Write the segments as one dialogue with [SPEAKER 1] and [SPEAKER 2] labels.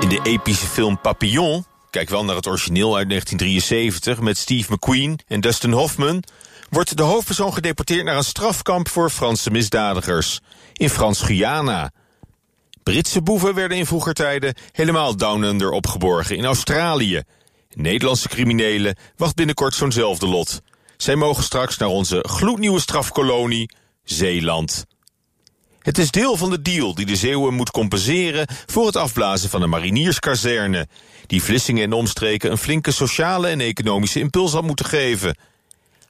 [SPEAKER 1] In de epische film Papillon, kijk wel naar het origineel uit 1973 met Steve McQueen en Dustin Hoffman, wordt de hoofdpersoon gedeporteerd naar een strafkamp voor Franse misdadigers in Frans-Guyana. Britse boeven werden in vroeger tijden helemaal down under opgeborgen in Australië. Nederlandse criminelen wacht binnenkort zo'nzelfde lot. Zij mogen straks naar onze gloednieuwe strafkolonie Zeeland. Het is deel van de deal die de Zeeuwen moet compenseren voor het afblazen van een marinierskazerne, die Vlissingen en omstreken een flinke sociale en economische impuls had moeten geven.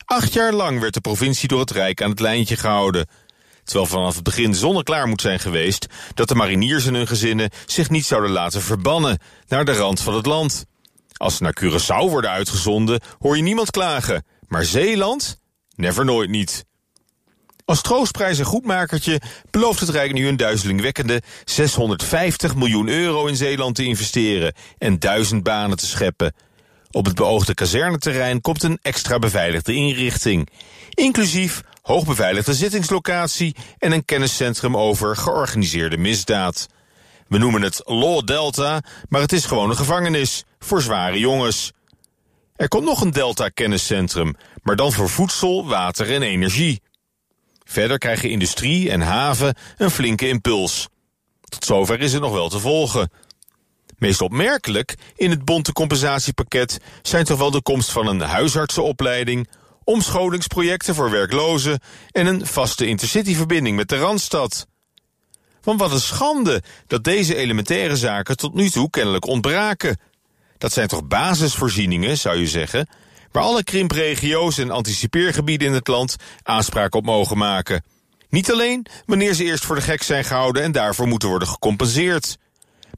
[SPEAKER 1] Acht jaar lang werd de provincie door het Rijk aan het lijntje gehouden. Terwijl vanaf het begin zonneklaar moet zijn geweest dat de mariniers en hun gezinnen zich niet zouden laten verbannen naar de rand van het land. Als ze naar Curaçao worden uitgezonden, hoor je niemand klagen. Maar Zeeland? Never nooit niet. Als troostprijs en goedmakertje belooft het Rijk nu een duizelingwekkende 650 miljoen euro in Zeeland te investeren en duizend banen te scheppen. Op het beoogde kazerneterrein komt een extra beveiligde inrichting, inclusief hoogbeveiligde zittingslocatie en een kenniscentrum over georganiseerde misdaad. We noemen het Law Delta, maar het is gewoon een gevangenis voor zware jongens. Er komt nog een Delta-kenniscentrum, maar dan voor voedsel, water en energie. Verder krijgen industrie en haven een flinke impuls. Tot zover is het nog wel te volgen. Meest opmerkelijk in het bonte compensatiepakket zijn toch wel de komst van een huisartsenopleiding, omscholingsprojecten voor werklozen en een vaste intercityverbinding met de Randstad. Want wat een schande dat deze elementaire zaken tot nu toe kennelijk ontbraken. Dat zijn toch basisvoorzieningen, zou je zeggen, waar alle krimpregio's en anticipeergebieden in het land aanspraak op mogen maken. Niet alleen wanneer ze eerst voor de gek zijn gehouden en daarvoor moeten worden gecompenseerd.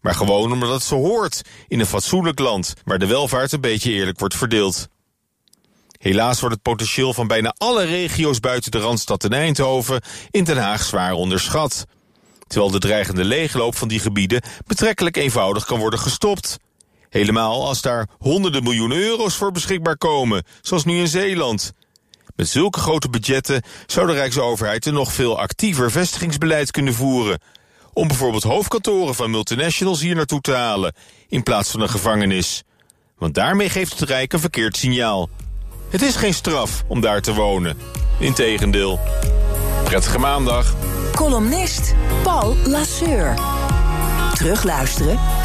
[SPEAKER 1] Maar gewoon omdat het zo hoort in een fatsoenlijk land waar de welvaart een beetje eerlijk wordt verdeeld. Helaas wordt het potentieel van bijna alle regio's buiten de Randstad en Eindhoven in Den Haag zwaar onderschat. Terwijl de dreigende leegloop van die gebieden betrekkelijk eenvoudig kan worden gestopt. Helemaal als daar honderden miljoenen euro's voor beschikbaar komen, zoals nu in Zeeland. Met zulke grote budgetten zou de Rijksoverheid een nog veel actiever vestigingsbeleid kunnen voeren. Om bijvoorbeeld hoofdkantoren van multinationals hier naartoe te halen, in plaats van een gevangenis. Want daarmee geeft het Rijk een verkeerd signaal. Het is geen straf om daar te wonen. Integendeel. Prettige maandag.
[SPEAKER 2] Columnist Paul Lasseur. Terugluisteren?